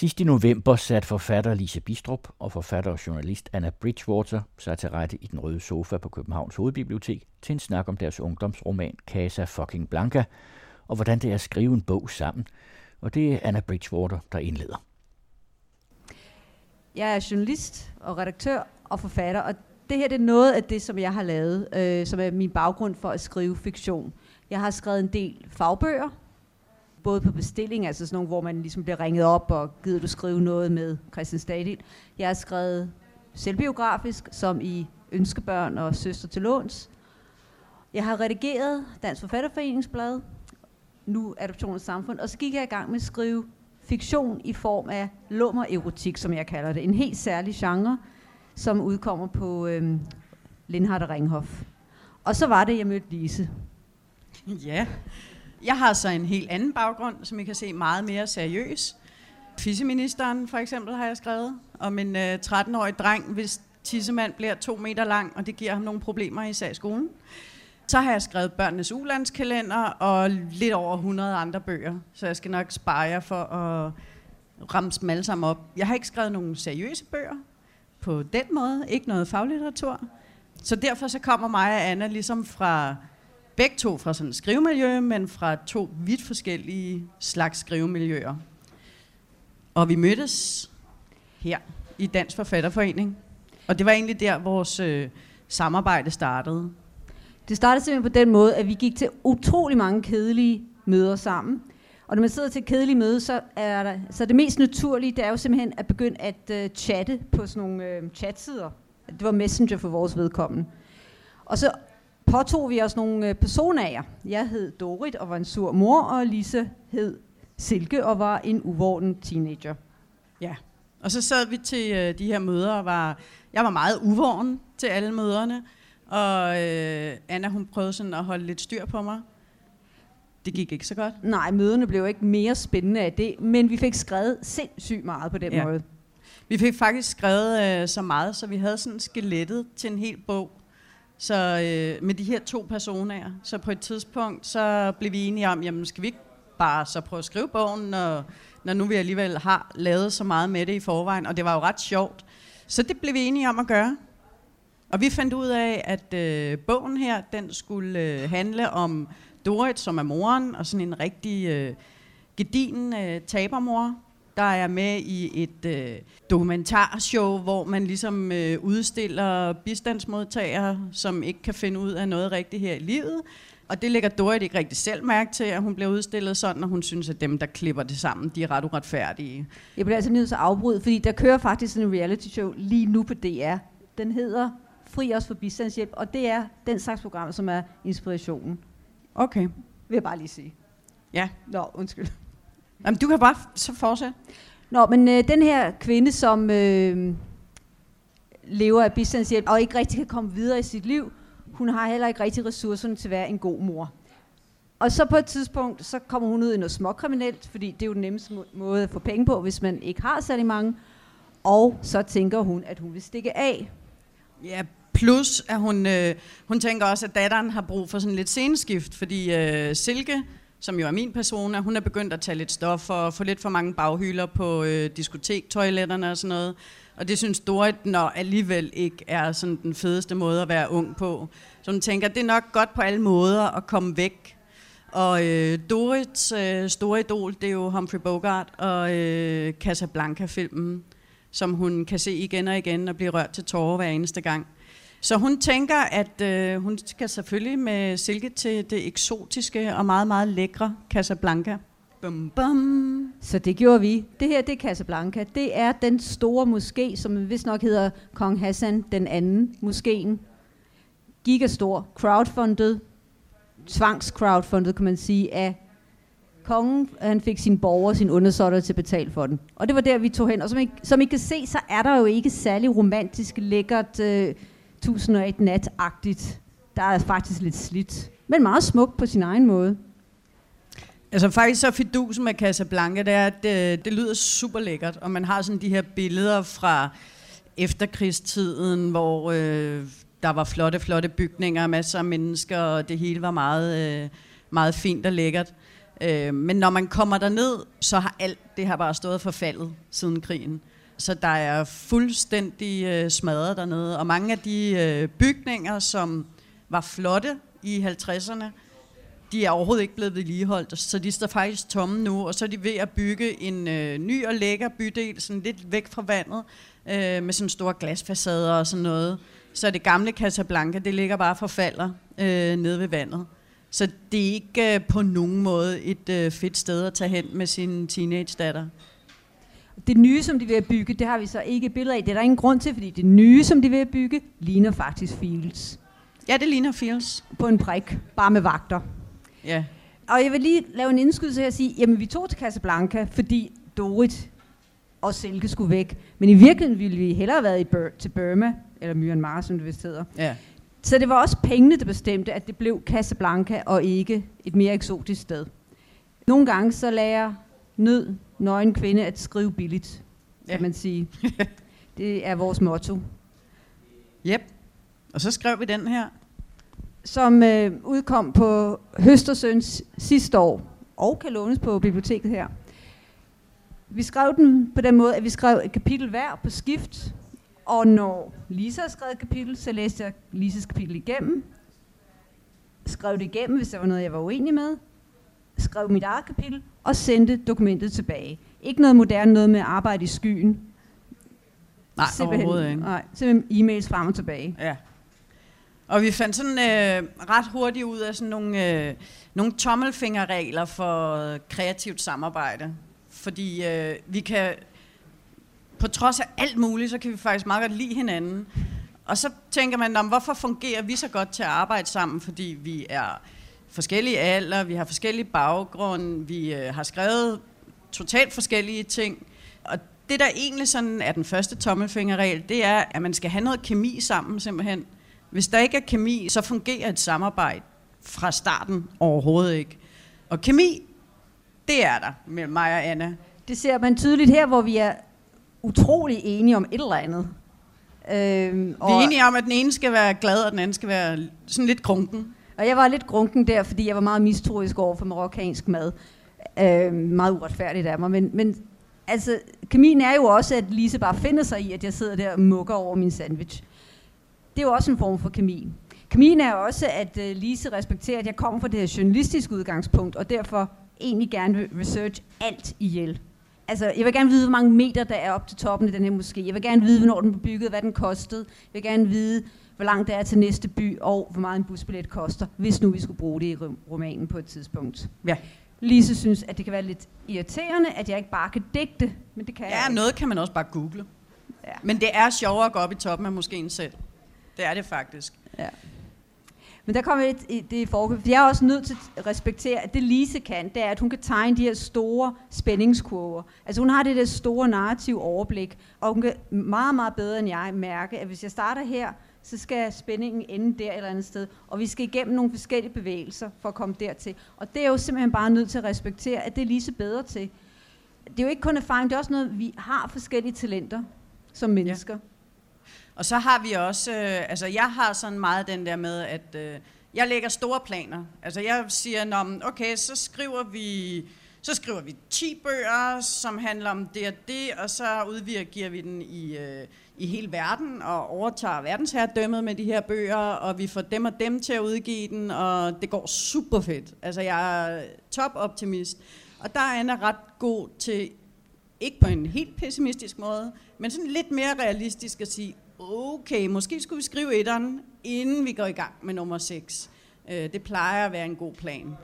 Sidst i november satte forfatter Lise Bistrup og forfatter og journalist Anna Bridgewater sig til rette i den røde sofa på Københavns Hovedbibliotek til en snak om deres ungdomsroman Casa fucking Blanca, og hvordan det er at skrive en bog sammen. Og det er Anna Bridgewater, der indleder. Jeg er journalist og redaktør og forfatter, og det her det er noget af det, som jeg har lavet, øh, som er min baggrund for at skrive fiktion. Jeg har skrevet en del fagbøger, både på bestilling, altså sådan nogle, hvor man ligesom bliver ringet op og gider du skrive noget med Christian Stadil. Jeg har skrevet selvbiografisk, som i Ønskebørn og Søster til Låns. Jeg har redigeret Dansk Forfatterforeningsblad, nu Adoptionens og Samfund, og så gik jeg i gang med at skrive fiktion i form af lummer-erotik, som jeg kalder det. En helt særlig genre, som udkommer på øhm, Lindhardt og Ringhof. Og så var det, jeg mødte Lise. Ja, jeg har så en helt anden baggrund, som I kan se meget mere seriøs. Fisseministeren for eksempel har jeg skrevet om en øh, 13-årig dreng, hvis tissemand bliver to meter lang, og det giver ham nogle problemer i skolen. Så har jeg skrevet børnenes ulandskalender og lidt over 100 andre bøger, så jeg skal nok spare jer for at ramme dem alle sammen op. Jeg har ikke skrevet nogen seriøse bøger på den måde, ikke noget faglitteratur. Så derfor så kommer mig og Anna ligesom fra begge to fra sådan et skrivemiljø, men fra to vidt forskellige slags skrivemiljøer. Og vi mødtes her i Dansk Forfatterforening. Og det var egentlig der, vores øh, samarbejde startede. Det startede simpelthen på den måde, at vi gik til utrolig mange kedelige møder sammen. Og når man sidder til kedelige møde, så er der, så det mest naturlige, det er jo simpelthen at begynde at øh, chatte på sådan nogle øh, chatsider. Det var Messenger for vores vedkommende. Og så påtog vi os nogle øh, personager. Jeg hed Dorit og var en sur mor, og Lise hed Silke og var en uvorden teenager. Ja, og så sad vi til øh, de her møder og var, jeg var meget uvåren til alle møderne, og øh, Anna hun prøvede sådan at holde lidt styr på mig. Det gik ikke så godt. Nej, møderne blev ikke mere spændende af det, men vi fik skrevet sindssygt meget på den ja. måde. Vi fik faktisk skrevet øh, så meget, så vi havde sådan skelettet til en hel bog. Så øh, med de her to personer, så på et tidspunkt, så blev vi enige om, jamen skal vi ikke bare så prøve at skrive bogen, når, når nu vi alligevel har lavet så meget med det i forvejen, og det var jo ret sjovt. Så det blev vi enige om at gøre. Og vi fandt ud af, at øh, bogen her, den skulle øh, handle om Dorit, som er moren, og sådan en rigtig øh, gedin øh, tabermor, der er med i et øh, dokumentarshow, hvor man ligesom øh, udstiller bistandsmodtagere, som ikke kan finde ud af noget rigtigt her i livet. Og det lægger Dorit ikke rigtig selv mærke til, at hun bliver udstillet sådan, og hun synes, at dem, der klipper det sammen, de er ret uretfærdige. Jeg bliver altså nødt til at afbryde, fordi der kører faktisk en reality show lige nu på DR. Den hedder Fri os for bistandshjælp, og det er den slags program, som er inspirationen. Okay. Vil jeg bare lige sige. Ja. Nå, undskyld. Jamen, du kan bare så fortsætte. Nå, men øh, den her kvinde, som øh, lever af bistandshjælp og ikke rigtig kan komme videre i sit liv, hun har heller ikke rigtig ressourcerne til at være en god mor. Og så på et tidspunkt, så kommer hun ud i noget småkriminelt, fordi det er jo den nemmeste måde at få penge på, hvis man ikke har særlig mange. Og så tænker hun, at hun vil stikke af. Ja, plus at hun, øh, hun tænker også, at datteren har brug for sådan lidt sceneskift, fordi øh, Silke, som jo er min persona, hun er begyndt at tage lidt stof og få lidt for mange baghylder på øh, diskotektoiletterne og sådan noget. Og det synes Dorit, når alligevel ikke er sådan den fedeste måde at være ung på. Så hun tænker, det er nok godt på alle måder at komme væk. Og øh, Dorits øh, store idol, det er jo Humphrey Bogart og øh, Casablanca-filmen, som hun kan se igen og igen og blive rørt til tårer hver eneste gang. Så hun tænker, at øh, hun skal selvfølgelig med Silke til det eksotiske og meget, meget lækre Casablanca. Bum, bum. Så det gjorde vi. Det her, det er Casablanca. Det er den store moské, som vist nok hedder Kong Hassan den anden moskeen. Gigastor, crowdfunded, tvangscrowdfundet, kan man sige, af kongen, han fik sine borgere, sine undersåtter til at betale for den. Og det var der, vi tog hen. Og som I, som I kan se, så er der jo ikke særlig romantisk, lækkert, øh, 1001 nat-agtigt. Der er faktisk lidt slidt, men meget smukt på sin egen måde. Altså faktisk så fidusen med Casablanca, det er, at det, det lyder super lækkert, og man har sådan de her billeder fra efterkrigstiden, hvor øh, der var flotte, flotte bygninger, masser af mennesker, og det hele var meget, øh, meget fint og lækkert. Øh, men når man kommer derned, så har alt det her bare stået forfaldet siden krigen. Så der er fuldstændig øh, smadret dernede. Og mange af de øh, bygninger, som var flotte i 50'erne, de er overhovedet ikke blevet vedligeholdt, så de står faktisk tomme nu, og så er de ved at bygge en øh, ny og lækker bydel, sådan lidt væk fra vandet, øh, med sådan store glasfacader og sådan noget. Så det gamle Casablanca, det ligger bare for falder øh, nede ved vandet. Så det er ikke øh, på nogen måde et øh, fedt sted at tage hen med sin teenage-datter. Det nye, som de vil bygge, det har vi så ikke billeder af. Det er der ingen grund til, fordi det nye, som de vil bygge, ligner faktisk Fields. Ja, det ligner Fields. På en prik, bare med vagter. Ja. Og jeg vil lige lave en indskydelse her og sige, jamen vi tog til Casablanca, fordi Dorit og Silke skulle væk. Men i virkeligheden ville vi hellere have været i Bur- til Burma, eller Myanmar, som det vist hedder. Ja. Så det var også pengene, der bestemte, at det blev Casablanca og ikke et mere eksotisk sted. Nogle gange så lærer nød nøgen kvinde at skrive billigt, kan Ja. man sige. det er vores motto. Yep. Og så skrev vi den her. Som øh, udkom på Høstersøns sidste år, og kan lånes på biblioteket her. Vi skrev den på den måde, at vi skrev et kapitel hver på skift, og når Lisa har skrevet et kapitel, så læste jeg Lisas kapitel igennem, skrev det igennem, hvis der var noget, jeg var uenig med, skrev mit eget kapitel, og sendte dokumentet tilbage. Ikke noget moderne, noget med arbejde i skyen. Nej, overhovedet ikke. Nej, simpelthen e-mails frem og tilbage. Ja. Og vi fandt sådan øh, ret hurtigt ud af sådan nogle, øh, nogle tommelfingerregler for kreativt samarbejde. Fordi øh, vi kan, på trods af alt muligt, så kan vi faktisk meget godt lide hinanden. Og så tænker man, "Nå, men hvorfor fungerer vi så godt til at arbejde sammen? Fordi vi er forskellige alder, vi har forskellige baggrunde, vi øh, har skrevet totalt forskellige ting. Og det, der egentlig sådan er den første tommelfingerregel, det er, at man skal have noget kemi sammen simpelthen. Hvis der ikke er kemi, så fungerer et samarbejde fra starten overhovedet ikke. Og kemi, det er der mellem mig og Anna. Det ser man tydeligt her, hvor vi er utrolig enige om et eller andet. Øhm, Vi er enige om, at den ene skal være glad, og den anden skal være sådan lidt grunken. Og jeg var lidt grunken der, fordi jeg var meget mistroisk over for marokkansk mad. Øh, meget uretfærdigt af mig. Men, men altså, kemien er jo også, at Lise bare finder sig i, at jeg sidder der og mukker over min sandwich. Det er jo også en form for kemi. Kemien er også, at øh, Lise respekterer, at jeg kommer fra det her journalistiske udgangspunkt, og derfor egentlig gerne vil research alt ihjel. Altså, jeg vil gerne vide, hvor mange meter der er op til toppen af den her moské. Jeg vil gerne vide, hvornår den blev bygget, hvad den kostede. Jeg vil gerne vide, hvor langt det er til næste by, og hvor meget en busbillet koster, hvis nu vi skulle bruge det i rom- romanen på et tidspunkt. Ja. Lise synes, at det kan være lidt irriterende, at jeg ikke bare kan digte, men det kan jeg Ja, noget kan man også bare google. Ja. Men det er sjovere at gå op i toppen af moskéen selv. Det er det faktisk. Ja. Men der kommer et, et, det i forkøb. Jeg er også nødt til at respektere, at det Lise kan, det er, at hun kan tegne de her store spændingskurver. Altså hun har det der store narrativ overblik, og hun kan meget, meget bedre end jeg mærke, at hvis jeg starter her, så skal spændingen ende der et eller andet sted, og vi skal igennem nogle forskellige bevægelser for at komme dertil. Og det er jo simpelthen bare nødt til at respektere, at det er Lise bedre til. Det er jo ikke kun erfaring, det er også noget, vi har forskellige talenter som mennesker. Og så har vi også, øh, altså jeg har sådan meget den der med, at øh, jeg lægger store planer. Altså jeg siger, Nå, okay, så skriver vi så skriver vi 10 bøger, som handler om det og det, og så udvirker vi den i, øh, i hele verden og overtager verdensherredømmet med de her bøger, og vi får dem og dem til at udgive den, og det går super fedt. Altså jeg er top optimist. Og der er Anna ret god til, ikke på en helt pessimistisk måde, men sådan lidt mere realistisk at sige, okay, måske skulle vi skrive etteren, inden vi går i gang med nummer 6. Øh, det plejer at være en god plan.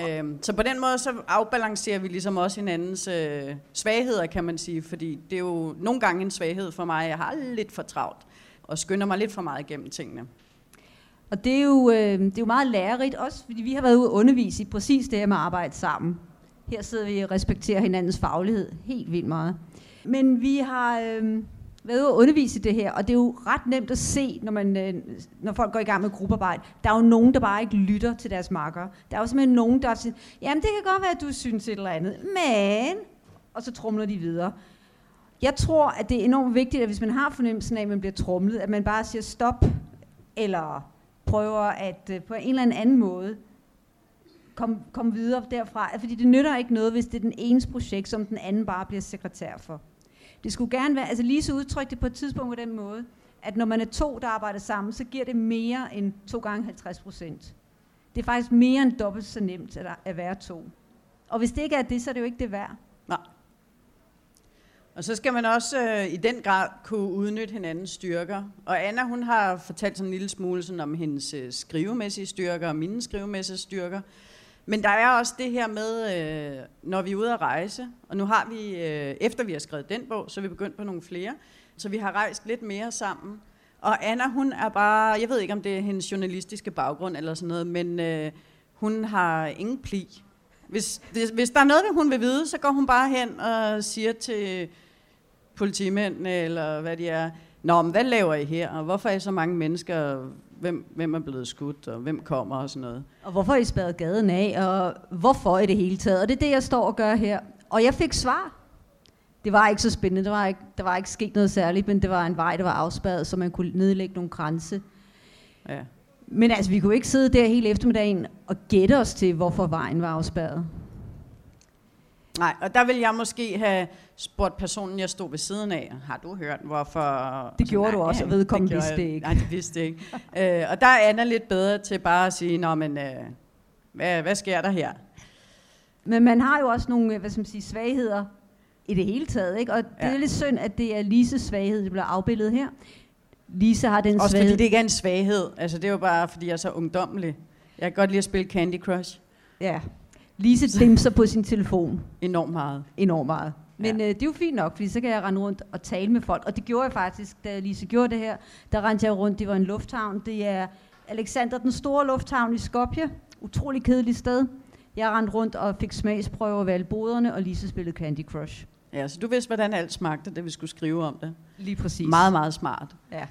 Øh, så på den måde så afbalancerer vi ligesom også hinandens øh, svagheder, kan man sige, fordi det er jo nogle gange en svaghed for mig. Jeg har lidt for travlt og skynder mig lidt for meget igennem tingene. Og det er, jo, øh, det er jo meget lærerigt, også fordi vi har været ude og undervise i præcis det her med at arbejde sammen. Her sidder vi og respekterer hinandens faglighed helt vildt meget. Men vi har øh, været at undervise i det her, og det er jo ret nemt at se, når, man, øh, når folk går i gang med gruppearbejde. Der er jo nogen, der bare ikke lytter til deres makker. Der er jo simpelthen nogen, der siger, jamen det kan godt være, at du synes et eller andet, men... Og så trumler de videre. Jeg tror, at det er enormt vigtigt, at hvis man har fornemmelsen af, at man bliver trumlet, at man bare siger stop, eller prøver at øh, på en eller anden måde komme kom videre derfra. Fordi det nytter ikke noget, hvis det er den enes projekt, som den anden bare bliver sekretær for. Det skulle gerne være, altså Lise udtrykte det på et tidspunkt på den måde, at når man er to, der arbejder sammen, så giver det mere end to gange 50 procent. Det er faktisk mere end dobbelt så nemt at, at være to. Og hvis det ikke er det, så er det jo ikke det værd. Nej. Og så skal man også øh, i den grad kunne udnytte hinandens styrker. Og Anna, hun har fortalt sådan en lille smule sådan om hendes øh, skrivemæssige styrker og mine skrivemæssige styrker. Men der er også det her med, øh, når vi er ude at rejse, og nu har vi, øh, efter vi har skrevet den bog, så er vi begyndt på nogle flere, så vi har rejst lidt mere sammen. Og Anna, hun er bare, jeg ved ikke om det er hendes journalistiske baggrund eller sådan noget, men øh, hun har ingen pli. Hvis, hvis, hvis der er noget, hun vil vide, så går hun bare hen og siger til politimændene, eller hvad de er, Nå, men hvad laver I her, og hvorfor er I så mange mennesker, hvem, hvem er blevet skudt, og hvem kommer og sådan noget. Og hvorfor er I spadet gaden af, og hvorfor i det hele taget, og det er det, jeg står og gør her. Og jeg fik svar. Det var ikke så spændende, der var ikke, der var ikke sket noget særligt, men det var en vej, der var afspærret, så man kunne nedlægge nogle grænse. Ja. Men altså, vi kunne ikke sidde der hele eftermiddagen og gætte os til, hvorfor vejen var afspærret. Nej, og der vil jeg måske have spurgt personen, jeg stod ved siden af, har du hørt, hvorfor... Det gjorde nej, du også, og vedkommende vidste det ikke. Nej, det vidste ikke. øh, og der er Anna lidt bedre til bare at sige, Nå, men, øh, hvad, hvad sker der her? Men man har jo også nogle hvad skal man sige, svagheder i det hele taget, ikke? og det ja. er lidt synd, at det er Lises svaghed, der bliver afbildet her. Lise har den Også svaghed. fordi det ikke er en svaghed. Altså, det er jo bare, fordi jeg er så ungdommelig. Jeg kan godt lide at spille Candy Crush. Ja, Lise dimser på sin telefon. Enormt meget. Enormt meget. Men ja. øh, det er jo fint nok, fordi så kan jeg rende rundt og tale med folk. Og det gjorde jeg faktisk, da Lise gjorde det her. Der rendte jeg rundt, det var en lufthavn. Det er Alexander den store lufthavn i Skopje. Utrolig kedeligt sted. Jeg rendte rundt og fik smagsprøver ved alle boderne, og Lise spillede Candy Crush. Ja, så du vidste, hvordan alt smagte, da vi skulle skrive om det. Lige præcis. Meget, meget smart. Ja.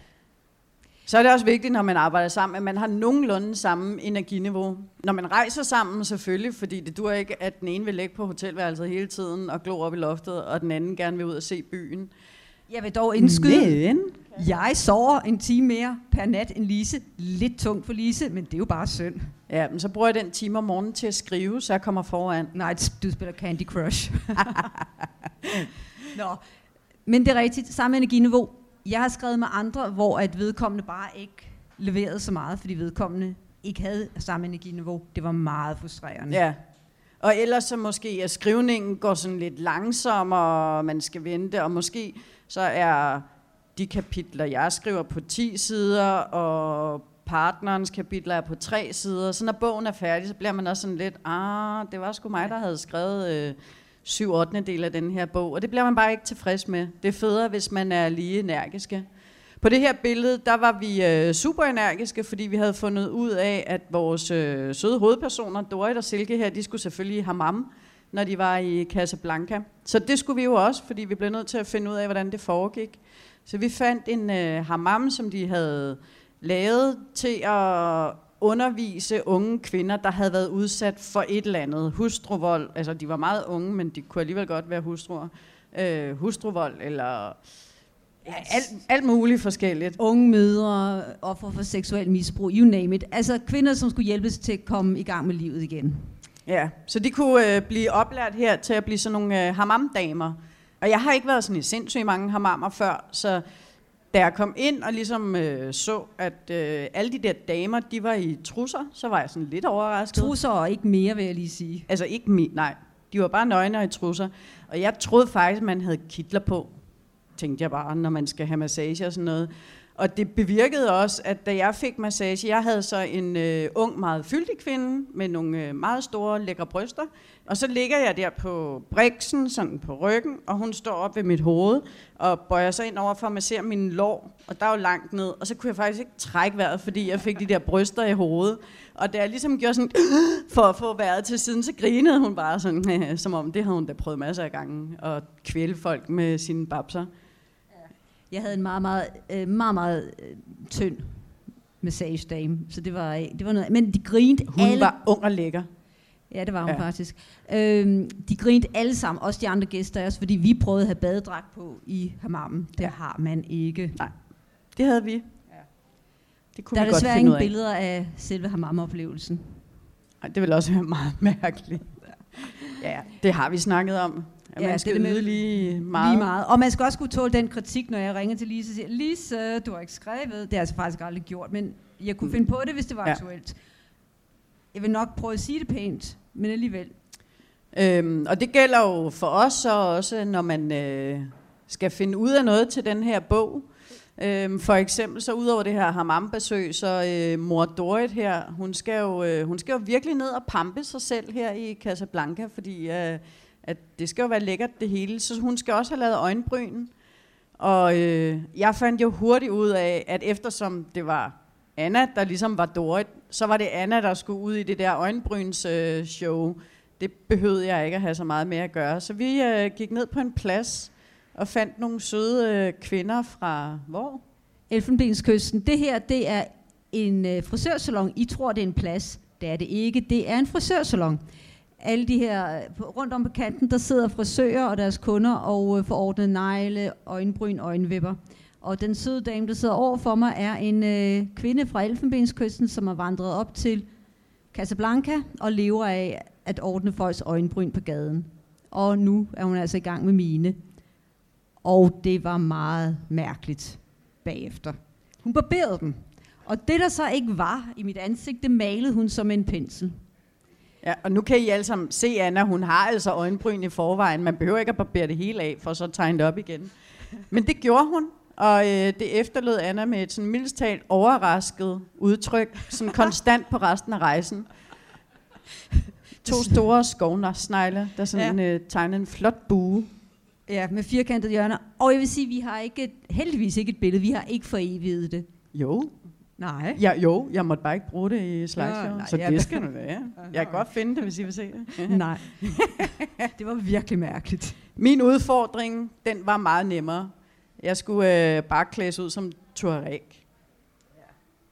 Så er det også vigtigt, når man arbejder sammen, at man har nogenlunde samme energiniveau. Når man rejser sammen selvfølgelig, fordi det dur ikke, at den ene vil ligge på hotelværelset hele tiden og glo op i loftet, og den anden gerne vil ud og se byen. Jeg vil dog indskyde, men jeg sover en time mere per nat end Lise. Lidt tungt for Lise, men det er jo bare synd. Ja, men så bruger jeg den time om morgenen til at skrive, så jeg kommer foran. Nej, du spiller Candy Crush. Nå, men det er rigtigt. Samme energiniveau jeg har skrevet med andre, hvor at vedkommende bare ikke leverede så meget, fordi vedkommende ikke havde samme energiniveau. Det var meget frustrerende. Ja. Og ellers så måske, at skrivningen går sådan lidt langsommere, og man skal vente, og måske så er de kapitler, jeg skriver på 10 sider, og partnerens kapitler er på 3 sider. Så når bogen er færdig, så bliver man også sådan lidt, ah, det var sgu mig, der havde skrevet øh, syv 8. del af den her bog, og det bliver man bare ikke tilfreds med. Det er federe, hvis man er lige energiske. På det her billede, der var vi øh, super energiske, fordi vi havde fundet ud af, at vores øh, søde hovedpersoner, Dorit og Silke her, de skulle selvfølgelig have mam, når de var i Casablanca. Så det skulle vi jo også, fordi vi blev nødt til at finde ud af, hvordan det foregik. Så vi fandt en øh, hammam, som de havde lavet til at undervise unge kvinder, der havde været udsat for et eller andet. Hustruvold, altså de var meget unge, men de kunne alligevel godt være hustruer. Øh, hustruvold eller ja, alt, alt muligt forskelligt. Unge mødre, offer for seksuel misbrug, you name it. Altså kvinder, som skulle hjælpes til at komme i gang med livet igen. Ja, så de kunne øh, blive oplært her til at blive sådan nogle øh, hamamdamer. Og jeg har ikke været sådan i sindssygt mange hamammer før, så da jeg kom ind og ligesom øh, så, at øh, alle de der damer, de var i trusser, så var jeg sådan lidt overrasket. Trusser og ikke mere, vil jeg lige sige. Altså ikke mere, nej. De var bare nøgne og i trusser. Og jeg troede faktisk, man havde kitler på, tænkte jeg bare, når man skal have massage og sådan noget. Og det bevirkede også, at da jeg fik massage, jeg havde så en øh, ung, meget fyldig kvinde med nogle øh, meget store, lækre bryster. Og så ligger jeg der på briksen, sådan på ryggen, og hun står op ved mit hoved og bøjer sig ind over for at massere mine lår. Og der er jo langt ned, og så kunne jeg faktisk ikke trække vejret, fordi jeg fik de der bryster i hovedet. Og da jeg ligesom gjorde sådan, for at få vejret til siden, så grinede hun bare sådan, som om det havde hun da prøvet masser af gange, at kvæle folk med sine babser. Jeg havde en meget, meget, øh, meget, meget øh, tynd massagedame, så det var, det var noget. Men de grinte Hun alle. var ung og lækker. Ja, det var hun ja. faktisk. Øhm, de grinte alle sammen, også de andre gæster også, fordi vi prøvede at have badedragt på i hammammen. Det ja. har man ikke. Nej, det havde vi. Ja. Det kunne Der vi er desværre ingen billeder af selve hammamoplevelsen. Det vil også være meget mærkeligt. Ja, det har vi snakket om. At Ja, man skal det yde lige meget. Lige meget. Og man skal også kunne tåle den kritik, når jeg ringer til Lise og siger, Lise, du har ikke skrevet. Det har jeg altså faktisk aldrig gjort, men jeg kunne Mm. finde på det, hvis det var Ja. aktuelt. Jeg vil nok prøve at sige det pænt, men alligevel. Øhm, og det gælder jo for os så også, når man øh, skal finde ud af noget til den her bog. Øhm, for eksempel så udover det her hammambesøg, så øh, mor Dorit her, hun skal, jo, øh, hun skal jo virkelig ned og pampe sig selv her i Casablanca, fordi øh, at det skal jo være lækkert det hele. Så hun skal også have lavet øjenbryn. Og øh, jeg fandt jo hurtigt ud af, at eftersom det var Anna, der ligesom var Dorit, så var det Anna, der skulle ud i det der øjenbryns øh, show. Det behøvede jeg ikke at have så meget med at gøre. Så vi øh, gik ned på en plads og fandt nogle søde øh, kvinder fra hvor? Elfenbenskysten. Det her, det er en øh, frisørsalon. I tror, det er en plads. Det er det ikke. Det er en frisørsalon. Alle de her, rundt om på kanten, der sidder frisører og deres kunder og øh, får ordnet negle, øjenbryn, øjenvipper. Og den søde dame, der sidder over for mig, er en øh, kvinde fra Elfenbenskysten, som har vandret op til Casablanca og lever af at ordne folks øjenbryn på gaden. Og nu er hun altså i gang med mine. Og det var meget mærkeligt bagefter. Hun barberede dem. Og det, der så ikke var i mit ansigt, det malede hun som en pensel. Ja, og nu kan I alle sammen se, Anna, hun har altså øjenbryn i forvejen. Man behøver ikke at barbere det hele af, for så tegne det op igen. Men det gjorde hun, og øh, det efterlod Anna med et sådan mildest talt overrasket udtryk, sådan konstant på resten af rejsen. To store skovnersnegle, der sådan ja. øh, tegnede en flot bue. Ja, med firkantede hjørner. Og jeg vil sige, vi har ikke, et- heldigvis ikke et billede. Vi har ikke foreviget det. Jo, Nej. ja, jo, jeg måtte bare ikke bruge det i slideshow, nej, så ja. det skal du være. Jeg kan godt finde det, hvis I vil se det. Nej. det var virkelig mærkeligt. Min udfordring, den var meget nemmere. Jeg skulle øh, bare klædes ud som Tuareg.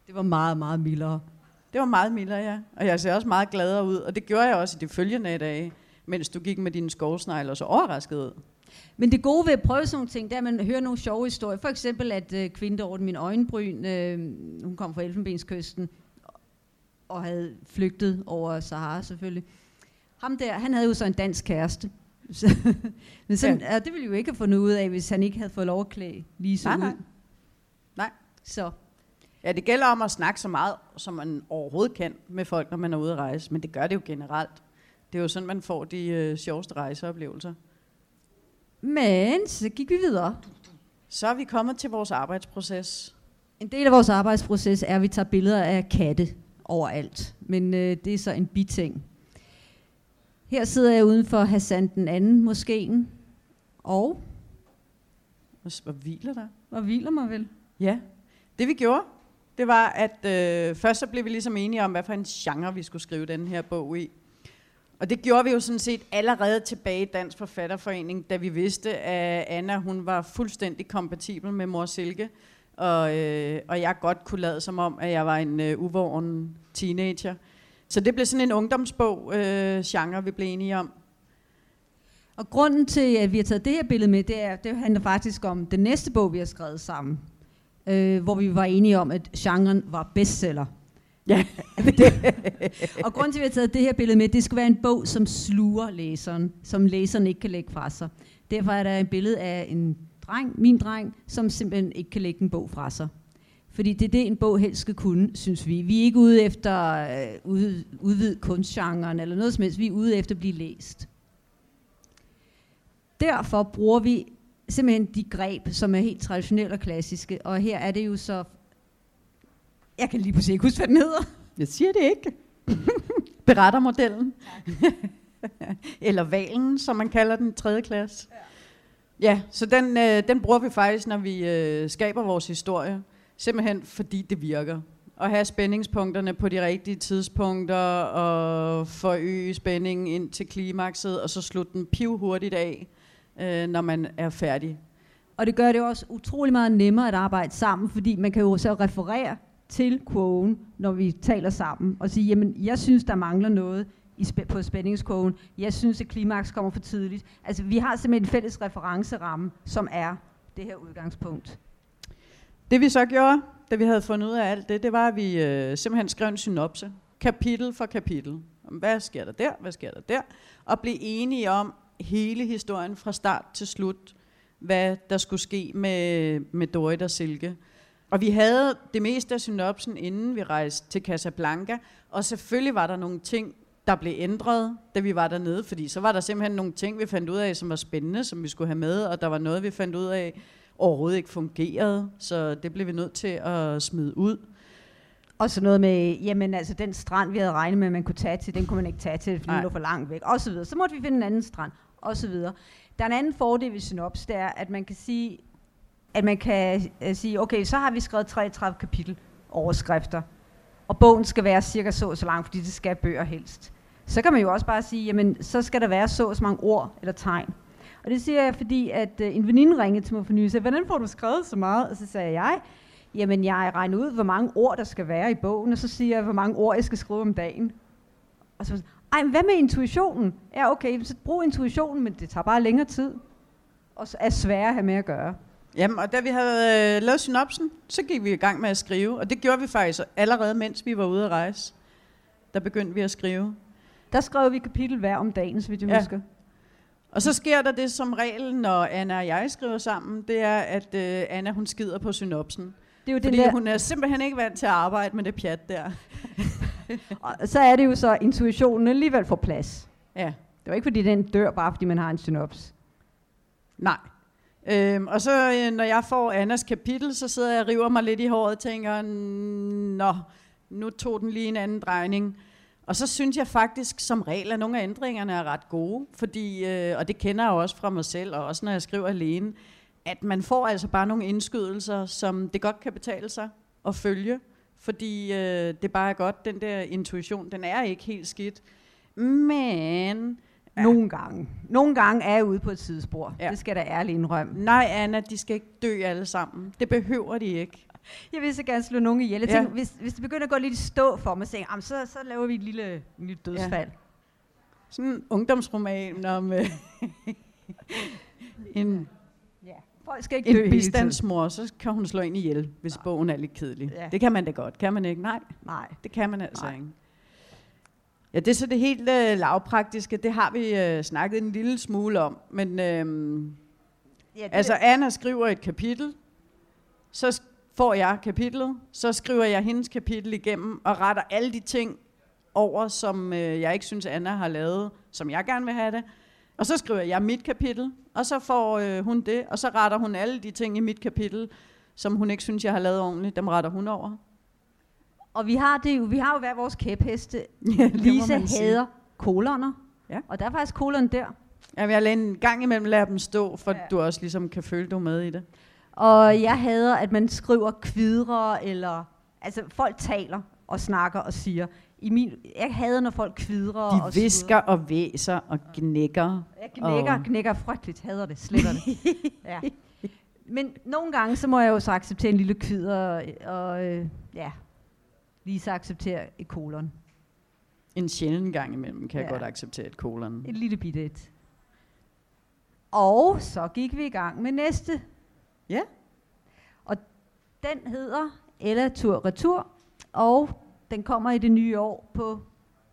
Det var meget, meget mildere. Det var meget mildere, ja. Og jeg ser også meget gladere ud. Og det gjorde jeg også i de følgende dage, mens du gik med dine skovsnegle og så overrasket ud. Men det gode ved at prøve sådan nogle ting, det er, at man hører nogle sjove historier. For eksempel, at øh, kvinden, ordnede min øjenbryn, øh, hun kom fra Elfenbenskysten, og havde flygtet over Sahara selvfølgelig. Ham der, han havde jo så en dansk kæreste. Så, men sådan, ja. det ville jo ikke have fundet ud af, hvis han ikke havde fået lov at klæde lige så Nej, ud. nej. Nej. Så Ja, det gælder om at snakke så meget, som man overhovedet kan med folk, når man er ude at rejse. Men det gør det jo generelt. Det er jo sådan, man får de øh, sjoveste rejseoplevelser. Men så gik vi videre. Så er vi kommet til vores arbejdsproces. En del af vores arbejdsproces er, at vi tager billeder af katte overalt. Men øh, det er så en biting. Her sidder jeg uden for Hassan den anden moskeen. Og, Hvor hviler der? hvor hviler mig vel? Ja, det vi gjorde, det var, at øh, først så blev vi ligesom enige om, hvad for en genre vi skulle skrive den her bog i. Og det gjorde vi jo sådan set allerede tilbage i Dansk Forfatterforening, da vi vidste, at Anna hun var fuldstændig kompatibel med mor Silke, og, øh, og jeg godt kunne lade som om, at jeg var en øh, uvågen teenager. Så det blev sådan en ungdomsbog, øh, genre, vi blev enige om. Og grunden til, at vi har taget det her billede med, det, er, det handler faktisk om den næste bog, vi har skrevet sammen. Øh, hvor vi var enige om, at genren var bestseller. Ja. og grunden til, at vi har taget det her billede med, det skulle være en bog, som sluger læseren, som læseren ikke kan lægge fra sig. Derfor er der et billede af en dreng, min dreng, som simpelthen ikke kan lægge en bog fra sig. Fordi det er det, en bog helst skal kunne, synes vi. Vi er ikke ude efter øh, ud, udvide kunstgenren eller noget som helst. Vi er ude efter at blive læst. Derfor bruger vi simpelthen de greb, som er helt traditionelle og klassiske. Og her er det jo så... Jeg kan lige pludselig ikke huske, hvad den hedder. Jeg siger det ikke. Berettermodellen. Eller valen, som man kalder den tredje klasse. Ja, ja så den, øh, den bruger vi faktisk, når vi øh, skaber vores historie. Simpelthen fordi det virker. At have spændingspunkterne på de rigtige tidspunkter, og forøge spændingen ind til klimakset, og så slutte den piv hurtigt af, øh, når man er færdig. Og det gør det også utrolig meget nemmere at arbejde sammen, fordi man kan jo så referere til kurven, når vi taler sammen, og sige, jamen, jeg synes, der mangler noget i spæ- på spændingskurven. Jeg synes, at klimaks kommer for tidligt. Altså, vi har simpelthen en fælles referenceramme, som er det her udgangspunkt. Det vi så gjorde, da vi havde fundet ud af alt det, det var, at vi øh, simpelthen skrev en synopse. Kapitel for kapitel. Hvad sker der der? Hvad sker der der? Og blev enige om hele historien fra start til slut, hvad der skulle ske med, med Dorit og Silke. Og vi havde det meste af synopsen, inden vi rejste til Casablanca, og selvfølgelig var der nogle ting, der blev ændret, da vi var dernede, fordi så var der simpelthen nogle ting, vi fandt ud af, som var spændende, som vi skulle have med, og der var noget, vi fandt ud af, overhovedet ikke fungerede, så det blev vi nødt til at smide ud. Og så noget med, jamen altså den strand, vi havde regnet med, man kunne tage til, den kunne man ikke tage til, fordi den lå for langt væk, og så videre. Så måtte vi finde en anden strand, og så videre. Der er en anden fordel ved Synops, det er, at man kan sige, at man kan uh, sige, okay, så har vi skrevet 33 kapitel overskrifter, og bogen skal være cirka så så lang, fordi det skal bøger helst. Så kan man jo også bare sige, jamen så skal der være så så mange ord eller tegn. Og det siger jeg, fordi at uh, en veninde ringede til mig for nylig og sagde, hvordan får du skrevet så meget? Og så sagde jeg, jamen jeg regner ud, hvor mange ord der skal være i bogen, og så siger jeg, hvor mange ord jeg skal skrive om dagen. Og så ej, hvad med intuitionen? Ja, okay, så brug intuitionen, men det tager bare længere tid. Og er svære at have med at gøre. Jamen, og da vi havde øh, lavet synopsen, så gik vi i gang med at skrive. Og det gjorde vi faktisk allerede, mens vi var ude at rejse. Der begyndte vi at skrive. Der skrev vi kapitel hver om dagen, så vidt jeg ja. husker. Og så sker der det som regel, når Anna og jeg skriver sammen, det er, at øh, Anna hun skider på synopsen. Det er jo Fordi der... hun er simpelthen ikke vant til at arbejde med det pjat der. og så er det jo så, at intuitionen alligevel får plads. Ja. Det var ikke fordi den dør, bare fordi man har en synops. Nej. Øhm, og så øh, når jeg får Annas kapitel, så sidder jeg og river mig lidt i håret og tænker, nå, nu tog den lige en anden drejning. Og så synes jeg faktisk som regel, at nogle af ændringerne er ret gode, fordi, øh, og det kender jeg også fra mig selv, og også når jeg skriver alene, at man får altså bare nogle indskydelser, som det godt kan betale sig at følge, fordi øh, det bare er godt, den der intuition, den er ikke helt skidt. Men Ja. Nogle gange. Nogle gange er jeg ude på et sidespor. Ja. Det skal da ærligt indrømme. Nej, Anna, de skal ikke dø alle sammen. Det behøver de ikke. Jeg vil så gerne slå nogen ihjel. Jeg tænker, ja. hvis, hvis det begynder at gå lidt i stå for mig, så, tænker, så, så laver vi et lille, en lille dødsfald. Ja. Sådan en ungdomsroman om øh, en, ja. Folk skal ikke en bistandsmor, så kan hun slå ind ihjel, hvis Nej. bogen er lidt kedelig. Ja. Det kan man da godt, kan man ikke? Nej, Nej. det kan man altså Nej. ikke. Ja, det er så det helt øh, lavpraktiske. Det har vi øh, snakket en lille smule om. Men øh, ja, det altså, Anna skriver et kapitel, så får jeg kapitlet, så skriver jeg hendes kapitel igennem og retter alle de ting over, som øh, jeg ikke synes, Anna har lavet, som jeg gerne vil have det. Og så skriver jeg mit kapitel, og så får øh, hun det, og så retter hun alle de ting i mit kapitel, som hun ikke synes, jeg har lavet ordentligt, dem retter hun over. Og vi har, det jo, vi har jo hver vores kæpheste. Ja, Lise hader koloner. Ja. Og der er faktisk kolon der. Ja, jeg lader en gang imellem lade dem stå, for ja. du også ligesom kan føle, du med i det. Og jeg hader, at man skriver kvidre, eller... Altså, folk taler og snakker og siger. I min, jeg hader, når folk kvidrer De og visker og væser og knækker. Jeg knækker, og... knækker frygteligt, hader det, sletter det. ja. Men nogle gange, så må jeg jo så acceptere en lille kvider, og øh, ja, lige så acceptere et kolon. En sjælden gang imellem kan ja. jeg godt acceptere et kolon. Et lille bitte et. Og så gik vi i gang med næste. Ja. Og den hedder Ella Tur Retur, og den kommer i det nye år på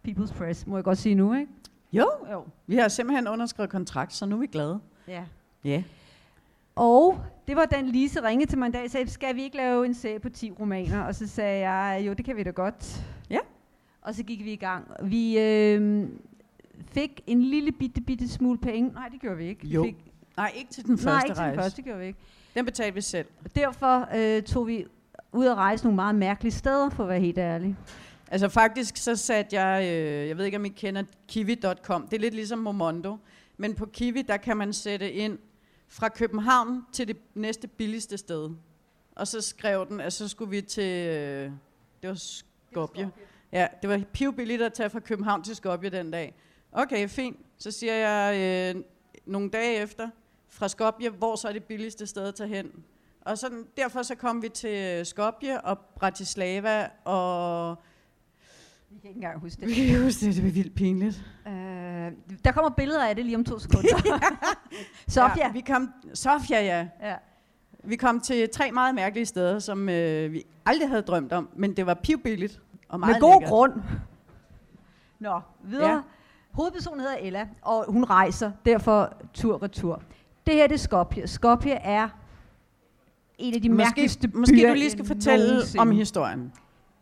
People's Press, må jeg godt sige nu, ikke? Jo, jo. Vi har simpelthen underskrevet kontrakt, så nu er vi glade. Ja. Ja. Og det var den Lise ringede til mig en dag og sagde, skal vi ikke lave en serie på 10 romaner? Og så sagde jeg, jo det kan vi da godt. Ja. Og så gik vi i gang. Vi øh, fik en lille bitte, bitte smule penge. Nej, det gjorde vi ikke. Jo. Vi fik Nej, ikke til den første rejse. Nej, ikke til den første, det gjorde vi ikke. Den betalte vi selv. Og derfor øh, tog vi ud at rejse nogle meget mærkelige steder, for at være helt ærlig. Altså faktisk så satte jeg, øh, jeg ved ikke om I kender kiwi.com, det er lidt ligesom Momondo, men på Kiwi der kan man sætte ind fra København til det næste billigste sted. Og så skrev den, at så skulle vi til, øh, det var Skopje. Ja, det var pivbilligt at tage fra København til Skopje den dag. Okay, fint. Så siger jeg øh, nogle dage efter, fra Skopje, hvor så er det billigste sted at tage hen. Og så, derfor så kom vi til Skopje og Bratislava og... Vi kan ikke engang huske det. Vi kan huske det, det var vildt pinligt. Uh, der kommer billeder af det lige om to sekunder. Sofia. Ja, vi kom, Sofia, ja. ja. Vi kom til tre meget mærkelige steder, som øh, vi aldrig havde drømt om, men det var pivbilligt og meget Med god lækkert. grund. Nå, videre. Ja. Hovedpersonen hedder Ella, og hun rejser, derfor tur-retur. Det her det er Skopje. Skopje er en af de Måske, mærkeligste byer måske du lige skal fortælle nogensinde. om historien.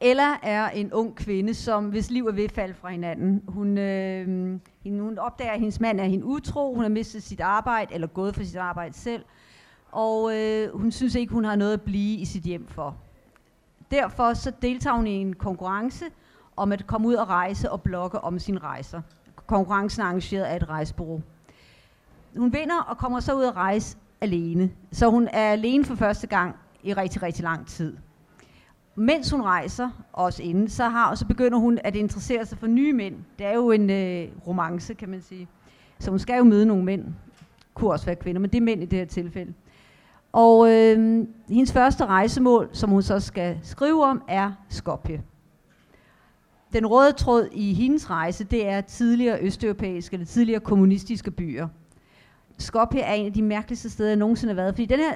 Ella er en ung kvinde, som hvis liv er ved at falde fra hinanden. Hun, øh, hun opdager, at hendes mand er hende utro. Hun har mistet sit arbejde, eller gået for sit arbejde selv. Og øh, hun synes ikke, hun har noget at blive i sit hjem for. Derfor så deltager hun i en konkurrence om at komme ud og rejse og blogge om sine rejser. Konkurrencen er arrangeret af et rejsebureau. Hun vinder og kommer så ud at rejse alene. Så hun er alene for første gang i rigtig, rigtig lang tid mens hun rejser, også inden, så, har, så begynder hun at interessere sig for nye mænd. Det er jo en øh, romance, kan man sige. Så hun skal jo møde nogle mænd. Kunne også være kvinder, men det er mænd i det her tilfælde. Og øh, hendes første rejsemål, som hun så skal skrive om, er Skopje. Den røde tråd i hendes rejse, det er tidligere østeuropæiske eller tidligere kommunistiske byer. Skopje er en af de mærkeligste steder, jeg nogensinde har været, fordi den her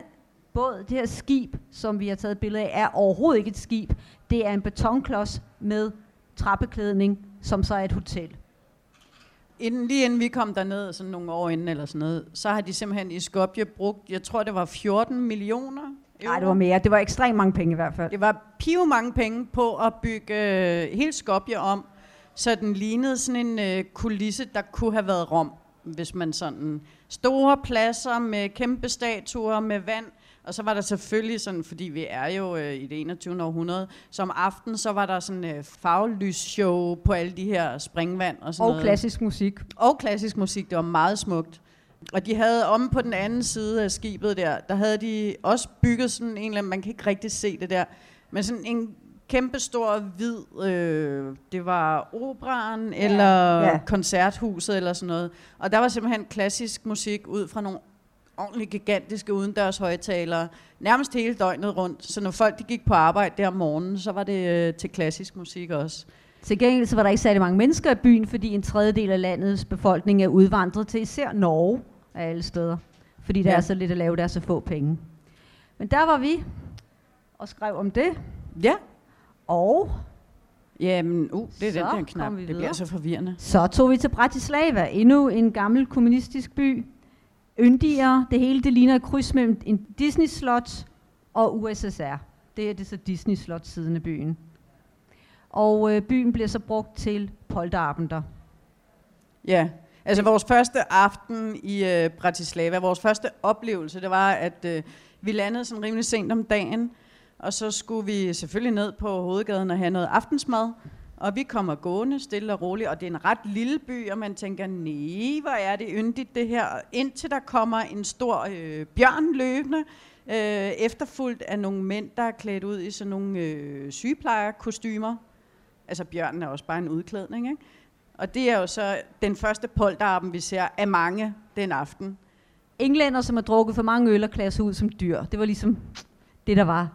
båd, det her skib, som vi har taget et billede af, er overhovedet ikke et skib. Det er en betonklods med trappeklædning, som så er et hotel. Inden, lige inden vi kom derned, sådan nogle år inden eller sådan noget, så har de simpelthen i Skopje brugt, jeg tror det var 14 millioner. Nej, det var mere. Det var ekstremt mange penge i hvert fald. Det var piv mange penge på at bygge øh, hele Skopje om, så den lignede sådan en øh, kulisse, der kunne have været Rom, hvis man sådan store pladser med kæmpe statuer med vand, og så var der selvfølgelig sådan, fordi vi er jo øh, i det 21. århundrede, så om aftenen, så var der sådan øh, farvelys-show på alle de her springvand og sådan Og noget. klassisk musik. Og klassisk musik, det var meget smukt. Og de havde om på den anden side af skibet der, der havde de også bygget sådan en eller anden, man kan ikke rigtig se det der, men sådan en kæmpe stor hvid, øh, det var operan ja. eller ja. koncerthuset eller sådan noget. Og der var simpelthen klassisk musik ud fra nogle ordentligt gigantiske udendørs højtalere, nærmest hele døgnet rundt. Så når folk de gik på arbejde der om morgenen, så var det øh, til klassisk musik også. Til gengæld så var der ikke særlig mange mennesker i byen, fordi en tredjedel af landets befolkning er udvandret til især Norge af alle steder. Fordi der Ja. er så lidt at lave, der er så få penge. Men der var vi og skrev om det. Ja. Og Jamen, uh, det er Så den der knap. Det bliver så forvirrende. så tog vi til Bratislava, endnu en gammel kommunistisk by. Yndigere, det hele det ligner et kryds mellem en Disney-slot og USSR. Det er det så Disney-slot-siden af byen. Og øh, byen bliver så brugt til polterabender. Ja, altså vores første aften i øh, Bratislava, vores første oplevelse, det var, at øh, vi landede sådan rimelig sent om dagen, og så skulle vi selvfølgelig ned på hovedgaden og have noget aftensmad. Og vi kommer gående stille og roligt, og det er en ret lille by, og man tænker, nej, hvor er det yndigt det her. Indtil der kommer en stor øh, bjørn løbende, øh, efterfulgt af nogle mænd, der er klædt ud i sådan nogle øh, sygeplejerkostymer. Altså bjørnen er også bare en udklædning, ikke? Og det er jo så den første polterappen, vi ser af mange den aften. Englænder, som har drukket for mange øl og klæder sig ud som dyr. Det var ligesom det, der var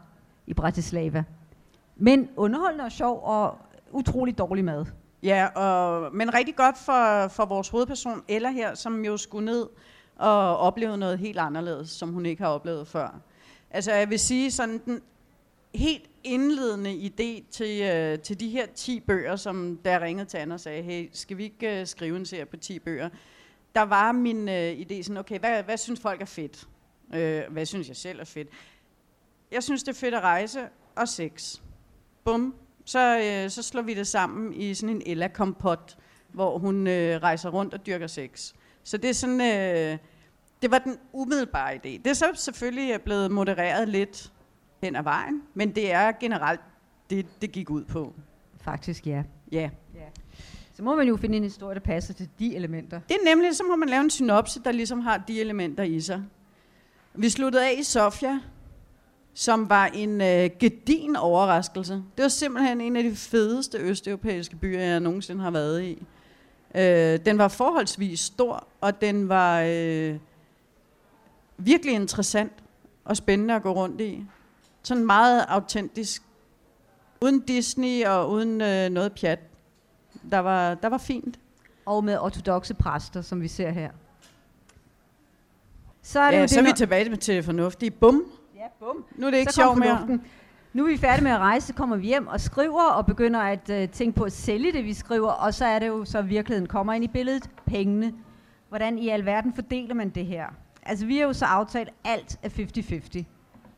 i Bratislava. Men underholdende og sjov og utrolig dårlig mad. Ja, og, men rigtig godt for, for vores hovedperson, Ella her, som jo skulle ned og opleve noget helt anderledes, som hun ikke har oplevet før. Altså jeg vil sige sådan den helt indledende idé til, øh, til de her 10 bøger, som der ringede til Anna og sagde, hey, skal vi ikke øh, skrive en serie på 10 bøger? Der var min øh, idé sådan, okay, hvad, hvad synes folk er fedt? Øh, hvad synes jeg selv er fedt? Jeg synes, det er fedt at rejse og sex. Bum. Så, øh, så slår vi det sammen i sådan en Ella-kompot, hvor hun øh, rejser rundt og dyrker sex. Så det er sådan, øh, det var den umiddelbare idé. Det er så selvfølgelig blevet modereret lidt hen ad vejen, men det er generelt det, det gik ud på. Faktisk ja. Ja. Så må man jo finde en historie, der passer til de elementer. Det er nemlig, så må man lave en synopse, der ligesom har de elementer i sig. Vi sluttede af i Sofia, som var en øh, gedin overraskelse. Det var simpelthen en af de fedeste østeuropæiske byer, jeg nogensinde har været i. Øh, den var forholdsvis stor, og den var øh, virkelig interessant og spændende at gå rundt i. Sådan meget autentisk. Uden Disney og uden øh, noget pjat. Der var, der var fint. Og med ortodoxe præster, som vi ser her. Så er det Ja, jo så det er vi med- tilbage til det fornuftige. Bum. Ja, bum. Nu er det ikke sjovt mere. fornuften. Nu er vi færdige med at rejse, så kommer vi hjem og skriver og begynder at øh, tænke på at sælge det, vi skriver, og så er det jo så virkeligheden kommer ind i billedet, pengene. Hvordan i alverden fordeler man det her? Altså vi har jo så aftalt, alt er 50-50.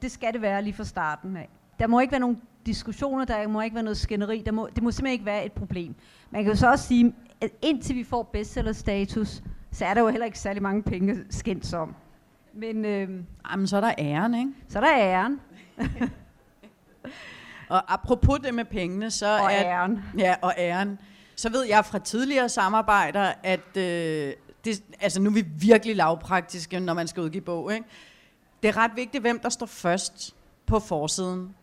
Det skal det være lige fra starten af. Der må ikke være nogen diskussioner, der må ikke være noget skænderi, der må, det må simpelthen ikke være et problem. Man kan jo så også sige, at indtil vi får bestseller-status, så er der jo heller ikke særlig mange penge skændt om. Men, øh, Jamen, så er der æren, ikke? Så er der æren. og apropos det med pengene, så og er... æren. Ja, og æren. Så ved jeg fra tidligere samarbejder, at øh, det, altså nu er vi virkelig lavpraktiske, når man skal udgive bog. Ikke? Det er ret vigtigt, hvem der står først på forsiden.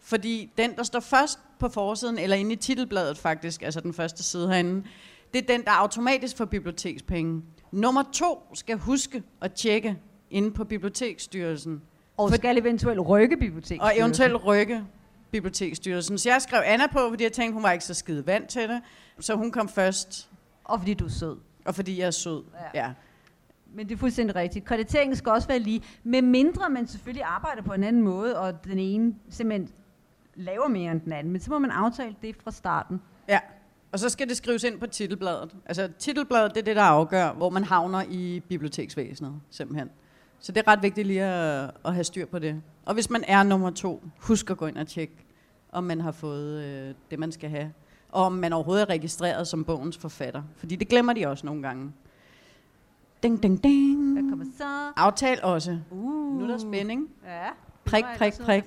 Fordi den, der står først på forsiden, eller inde i titelbladet faktisk, altså den første side herinde, det er den, der automatisk får bibliotekspenge. Nummer to skal huske at tjekke inde på Biblioteksstyrelsen. Og For, skal eventuelt rykke Biblioteksstyrelsen. Og eventuelt rykke Biblioteksstyrelsen. Så jeg skrev Anna på, fordi jeg tænkte, hun var ikke så skide vant til det. Så hun kom først. Og fordi du er sød. Og fordi jeg er sød, ja. ja. Men det er fuldstændig rigtigt. Krediteringen skal også være lige, med mindre man selvfølgelig arbejder på en anden måde, og den ene simpelthen laver mere end den anden. Men så må man aftale det fra starten. Ja, og så skal det skrives ind på titelbladet. Altså titelbladet, det er det, der afgør, hvor man havner i biblioteksvæsenet, simpelthen. Så det er ret vigtigt lige at, at have styr på det. Og hvis man er nummer to, husk at gå ind og tjekke, om man har fået øh, det, man skal have. Og om man overhovedet er registreret som bogens forfatter. Fordi det glemmer de også nogle gange. Ding, ding, ding. Hvad kommer så? Aftal også. Uh. Nu er der spænding. Ja. Prik, prik, prik.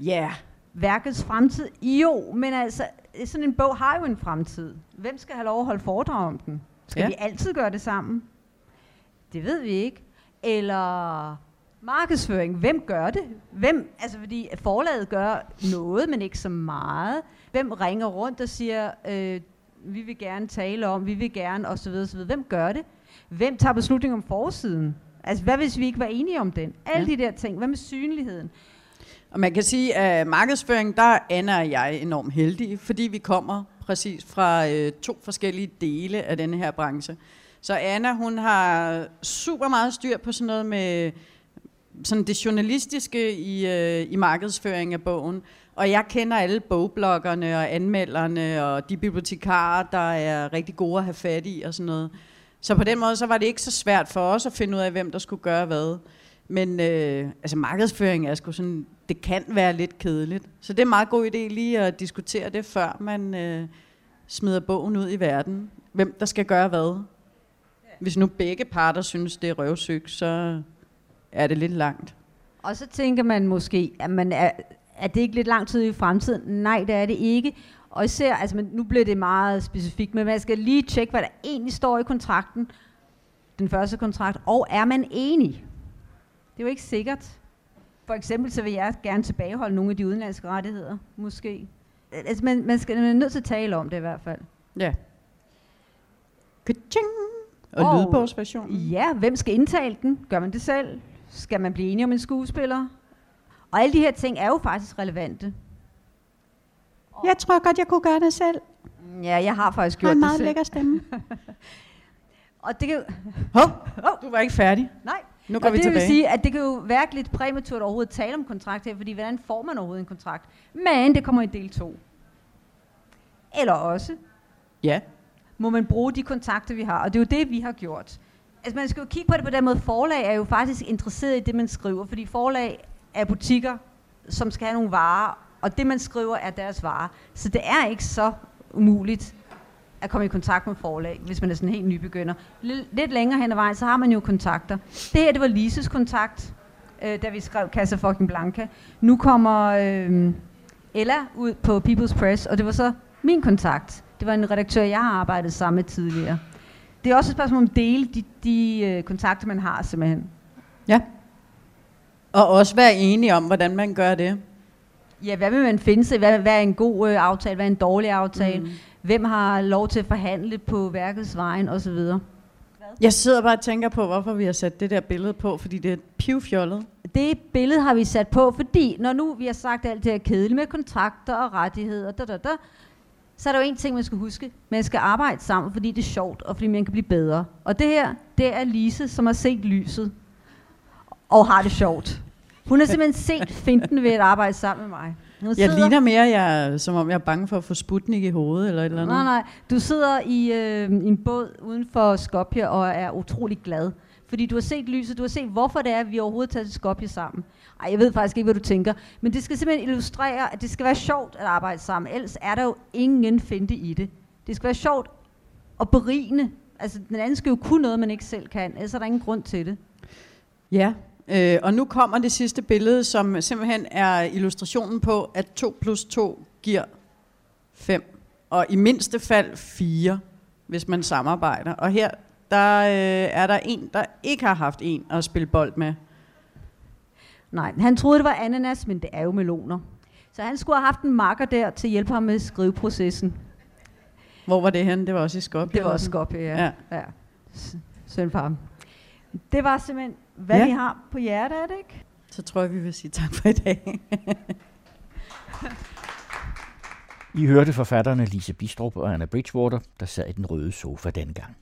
Ja. Yeah. Værkets fremtid? Jo, men altså, sådan en bog har jo en fremtid. Hvem skal have lov at holde foredrag om den? Skal ja. vi altid gøre det sammen? Det ved vi ikke. Eller markedsføring. Hvem gør det? Hvem, altså fordi forlaget gør noget, men ikke så meget. Hvem ringer rundt og siger, øh, vi vil gerne tale om, vi vil gerne, osv. osv. Hvem gør det? Hvem tager beslutning om forsiden? Altså, hvad hvis vi ikke var enige om den? Alle ja. de der ting. Hvad med synligheden? Og man kan sige, at markedsføring, der er Anna og jeg enormt heldige, fordi vi kommer præcis fra øh, to forskellige dele af denne her branche. Så Anna, hun har super meget styr på sådan noget med sådan det journalistiske i, øh, i markedsføring af bogen. Og jeg kender alle bogbloggerne og anmelderne og de bibliotekarer, der er rigtig gode at have fat i og sådan noget. Så på den måde så var det ikke så svært for os at finde ud af, hvem der skulle gøre hvad. Men øh, altså markedsføring er sgu sådan, det kan være lidt kedeligt. Så det er en meget god idé lige at diskutere det, før man øh, smider bogen ud i verden. Hvem der skal gøre hvad. Hvis nu begge parter synes, det er røvsygt, så er det lidt langt. Og så tænker man måske, at man er, er det ikke lidt lang tid i fremtiden? Nej, det er det ikke. Og især, altså nu bliver det meget specifikt, men man skal lige tjekke, hvad der egentlig står i kontrakten, den første kontrakt, og er man enig? Det er jo ikke sikkert. For eksempel så vil jeg gerne tilbageholde nogle af de udenlandske rettigheder, måske. Altså man, man skal man er nødt til at tale om det i hvert fald. Ja. Ka-ching! Og, og lydbogsversionen? Ja, hvem skal indtale den? Gør man det selv? Skal man blive enig om en skuespiller? Og alle de her ting er jo faktisk relevante. Jeg tror godt, jeg kunne gøre det selv. Ja, jeg har faktisk gjort det selv. en meget lækker stemme. og det kan Hov, oh, du var ikke færdig. Nej. Nu går og vi det tilbage. vil sige, at det kan jo være lidt præmaturt overhovedet at tale om kontrakt her, fordi hvordan får man overhovedet en kontrakt? Men det kommer i del 2. Eller også. Ja. Må man bruge de kontakter, vi har, og det er jo det, vi har gjort. Altså man skal jo kigge på det på den måde, forlag er jo faktisk interesseret i det, man skriver, fordi forlag er butikker, som skal have nogle varer, og det, man skriver, er deres varer. Så det er ikke så umuligt at komme i kontakt med forlag, hvis man er sådan helt nybegynder. Lidt længere hen ad vejen, så har man jo kontakter. Det her, det var Lises kontakt, øh, da vi skrev Casa fucking Blanca. Nu kommer øh, Ella ud på People's Press, og det var så min kontakt. Det var en redaktør, jeg har arbejdet sammen med tidligere. Det er også et spørgsmål om at dele de, de øh, kontakter, man har simpelthen. Ja. Og også være enige om, hvordan man gør det. Ja, hvad vil man finde sig? Hvad, hvad er en god øh, aftale? Hvad er en dårlig aftale? Mm. Hvem har lov til at forhandle på værkets vejen osv.? Jeg sidder bare og tænker på, hvorfor vi har sat det der billede på, fordi det er pivfjollet. Det billede har vi sat på, fordi når nu vi har sagt alt det her kedeligt med kontrakter og rettigheder, da, da, da, så er der jo en ting, man skal huske. Man skal arbejde sammen, fordi det er sjovt, og fordi man kan blive bedre. Og det her, det er Lise, som har set lyset, og har det sjovt. Hun har simpelthen set finten ved at arbejde sammen med mig. Hun Jeg ligner mere, jeg, som om jeg er bange for at få Sputnik i hovedet, eller et eller andet. Nej, nej. Du sidder i, øh, en båd uden for Skopje og er utrolig glad. Fordi du har set lyset, du har set, hvorfor det er, at vi overhovedet tager til Skopje sammen. Ej, jeg ved faktisk ikke, hvad du tænker. Men det skal simpelthen illustrere, at det skal være sjovt at arbejde sammen. Ellers er der jo ingen finte i det. Det skal være sjovt og berigende. Altså, den anden skal jo kunne noget, man ikke selv kan. Ellers er der ingen grund til det. Ja, øh, og nu kommer det sidste billede, som simpelthen er illustrationen på, at 2 plus 2 giver 5. Og i mindste fald 4, hvis man samarbejder. Og her der øh, er der en, der ikke har haft en at spille bold med. Nej, han troede, det var ananas, men det er jo meloner. Så han skulle have haft en marker der til at hjælpe ham med skriveprocessen. Hvor var det hen? Det var også i Skopje? Det var også Skopje, ja. ja. ja. Søn for ham. Det var simpelthen, hvad ja. vi har på hjertet, er det ikke? Så tror jeg, vi vil sige tak for i dag. I hørte forfatterne Lise Bistrup og Anna Bridgewater, der sad i den røde sofa dengang.